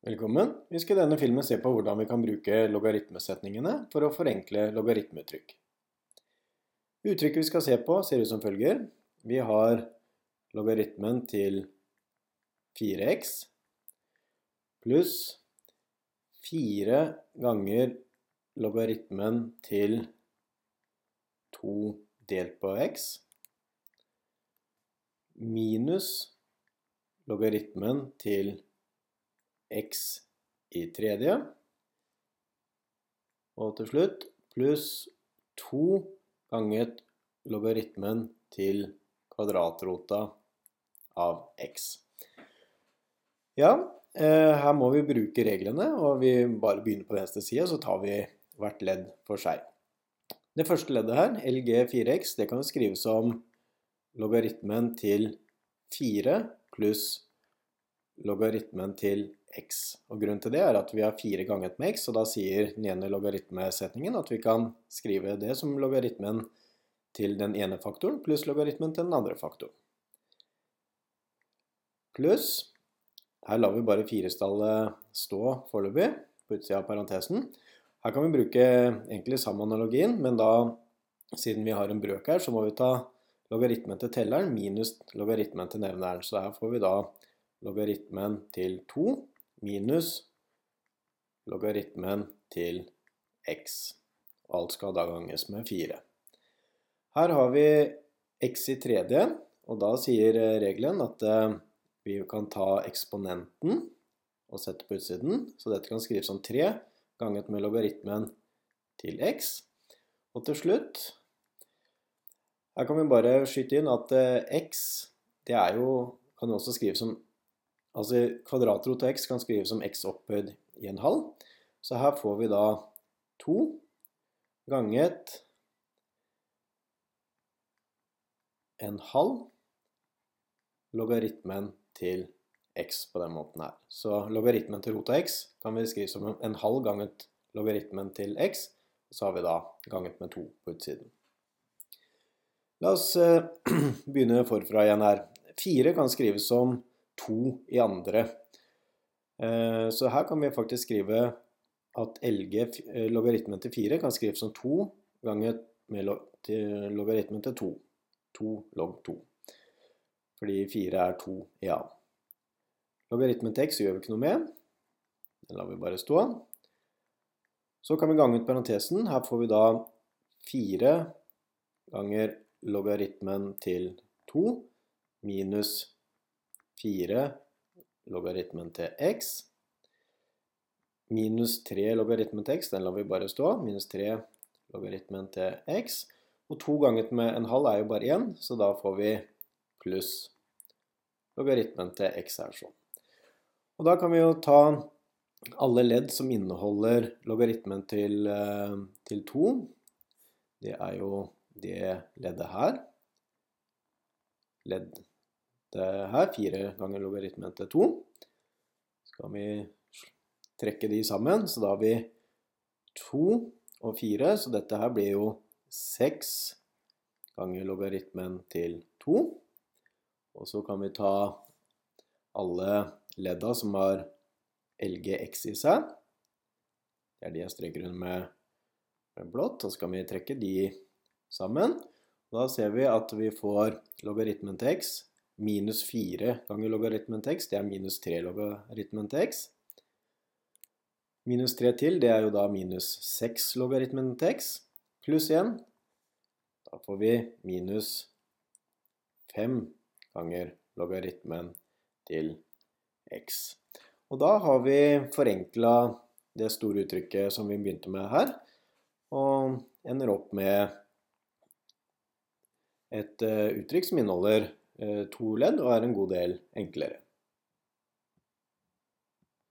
Velkommen. Vi skal i denne filmen se på hvordan vi kan bruke logaritmesetningene for å forenkle logaritmeuttrykk. Uttrykket vi skal se på ser ut som følger. Vi har logaritmen til 4x pluss 4 ganger logaritmen til 2 delt på x minus logaritmen til x i tredje. Og til slutt pluss 2 ganget logaritmen til kvadratrota av x. Ja, eh, her må vi bruke reglene, og vi bare begynner på venstre side, så tar vi hvert ledd for seg. Det første leddet her, LG4x, det kan skrives som logaritmen til 4 pluss logaritmen til x. Og Grunnen til det er at vi har fire ganget med x, og da sier den ene logaritmesetningen at vi kan skrive det som logaritmen til den ene faktoren pluss logaritmen til den andre faktoren. Pluss Her lar vi bare firestallet stå foreløpig på utsida av parentesen. Her kan vi bruke egentlig samme analogien, men da, siden vi har en brøk her, så må vi ta logaritmen til telleren minus logaritmen til nevneren. Så her får vi da logaritmen til 2 minus logaritmen til x. Alt skal da ganges med 4. Her har vi x i tredje, og da sier regelen at eh, vi kan ta eksponenten og sette på utsiden. Så dette kan skrives som 3 ganget med logaritmen til x. Og til slutt her kan vi bare skyte inn at eh, x det er jo, kan også skrives som Altså kvadratrot av x kan skrives som x opphøyd i en halv. Så her får vi da 2 ganget en halv logaritmen til x på den måten her. Så logaritmen til rot av x kan vi skrive som en halv ganget logaritmen til x, så har vi da ganget med 2 på utsiden. La oss eh, begynne forfra igjen her. 4 kan skrives som to i andre. Eh, så her kan vi faktisk skrive at LG, eh, logaritmen til 4, kan skrives som 2 ganger med logaritmen til 2. 2 log 2. Fordi 4 er 2 i A. Logaritmen til x gjør vi ikke noe med. Den lar vi bare stå. Så kan vi gange ut parentesen. Her får vi da 4 ganger logaritmen til 2 minus 4 logaritmen til x. Minus 3 logaritmen til x, den lar vi bare stå. Minus 3 logaritmen til x. Og 2 ganget med en halv er jo bare 1, så da får vi pluss logaritmen til x her sånn. Og da kan vi jo ta alle ledd som inneholder logaritmen til, eh, til 2. Det er jo det leddet her. Ledd her, fire ganger logaritmen til 2. Så skal vi trekke de sammen, så da har vi 2 og 4, så dette her blir jo 6 ganger logaritmen til 2. Og så kan vi ta alle ledda som har LGX i seg. Det er de jeg streker under med, med blått, og så kan vi trekke de sammen. Da ser vi at vi får logaritmen til x minus 4 ganger logaritmen til x, det er minus 3 logaritmen til x. Minus 3 til, det er jo da minus 6 logaritmen til x, pluss 1. Da får vi minus 5 ganger logaritmen til x. Og da har vi forenkla det store uttrykket som vi begynte med her, og ender opp med et eh, uttrykk som inneholder Eh, to ledd og er en god del enklere.